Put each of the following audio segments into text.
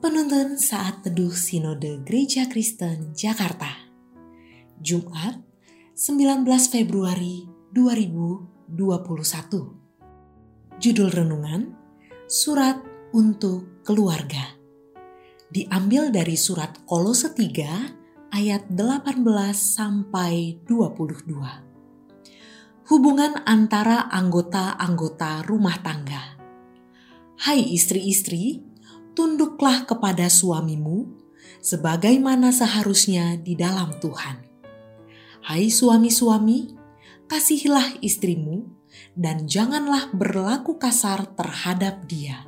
Penuntun Saat Teduh Sinode Gereja Kristen Jakarta. Jumat 19 Februari 2021 Judul Renungan Surat untuk Keluarga. Diambil dari surat Kolose 3 ayat 18 sampai 22 Hubungan antara anggota-anggota rumah tangga. Hai istri-istri, tunduklah kepada suamimu sebagaimana seharusnya di dalam Tuhan. Hai suami-suami, kasihilah istrimu dan janganlah berlaku kasar terhadap dia.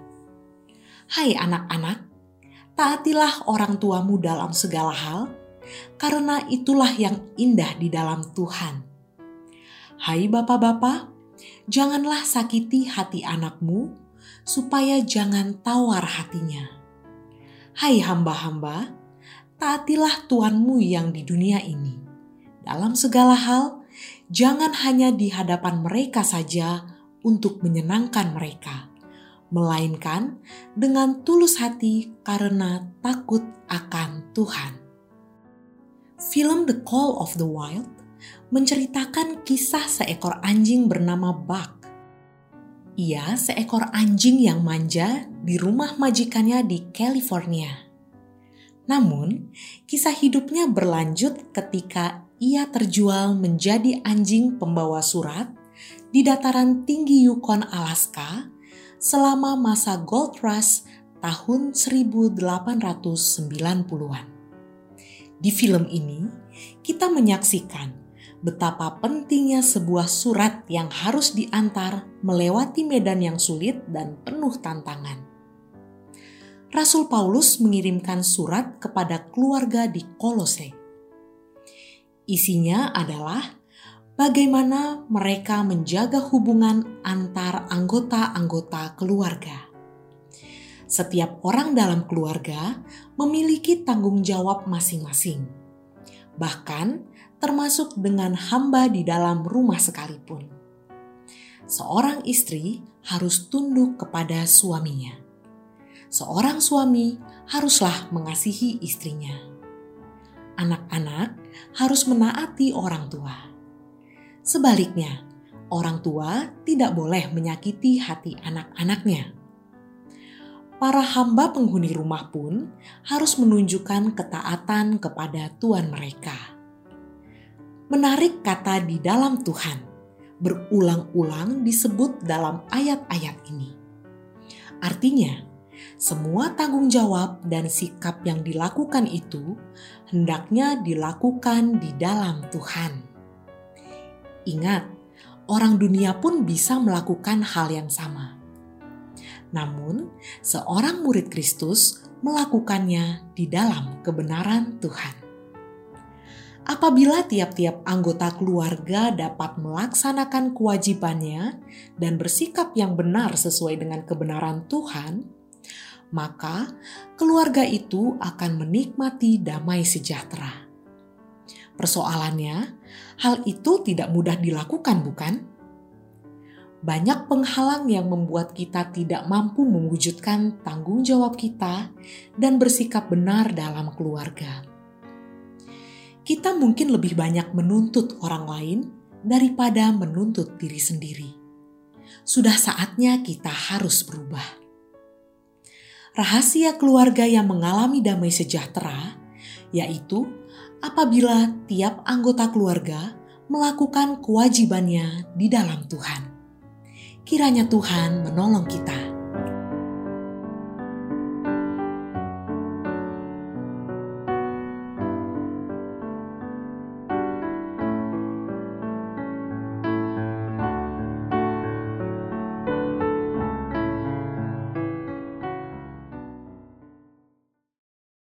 Hai anak-anak, taatilah orang tuamu dalam segala hal, karena itulah yang indah di dalam Tuhan. Hai bapak-bapak, janganlah sakiti hati anakmu, supaya jangan tawar hatinya. Hai hamba-hamba, taatilah Tuanmu yang di dunia ini. Dalam segala hal, jangan hanya di hadapan mereka saja untuk menyenangkan mereka, melainkan dengan tulus hati karena takut akan Tuhan. Film The Call of the Wild menceritakan kisah seekor anjing bernama Buck ia seekor anjing yang manja di rumah majikannya di California. Namun, kisah hidupnya berlanjut ketika ia terjual menjadi anjing pembawa surat di dataran tinggi Yukon, Alaska selama masa Gold Rush tahun 1890-an. Di film ini, kita menyaksikan betapa pentingnya sebuah surat yang harus diantar melewati medan yang sulit dan penuh tantangan. Rasul Paulus mengirimkan surat kepada keluarga di Kolose. Isinya adalah bagaimana mereka menjaga hubungan antar anggota-anggota keluarga. Setiap orang dalam keluarga memiliki tanggung jawab masing-masing. Bahkan, termasuk dengan hamba di dalam rumah sekalipun. Seorang istri harus tunduk kepada suaminya. Seorang suami haruslah mengasihi istrinya. Anak-anak harus menaati orang tua. Sebaliknya, orang tua tidak boleh menyakiti hati anak-anaknya. Para hamba penghuni rumah pun harus menunjukkan ketaatan kepada tuan mereka menarik kata di dalam Tuhan berulang-ulang disebut dalam ayat-ayat ini. Artinya, semua tanggung jawab dan sikap yang dilakukan itu hendaknya dilakukan di dalam Tuhan. Ingat, orang dunia pun bisa melakukan hal yang sama. Namun, seorang murid Kristus melakukannya di dalam kebenaran Tuhan. Apabila tiap-tiap anggota keluarga dapat melaksanakan kewajibannya dan bersikap yang benar sesuai dengan kebenaran Tuhan, maka keluarga itu akan menikmati damai sejahtera. Persoalannya, hal itu tidak mudah dilakukan, bukan? Banyak penghalang yang membuat kita tidak mampu mewujudkan tanggung jawab kita dan bersikap benar dalam keluarga kita mungkin lebih banyak menuntut orang lain daripada menuntut diri sendiri. Sudah saatnya kita harus berubah. Rahasia keluarga yang mengalami damai sejahtera yaitu apabila tiap anggota keluarga melakukan kewajibannya di dalam Tuhan. Kiranya Tuhan menolong kita.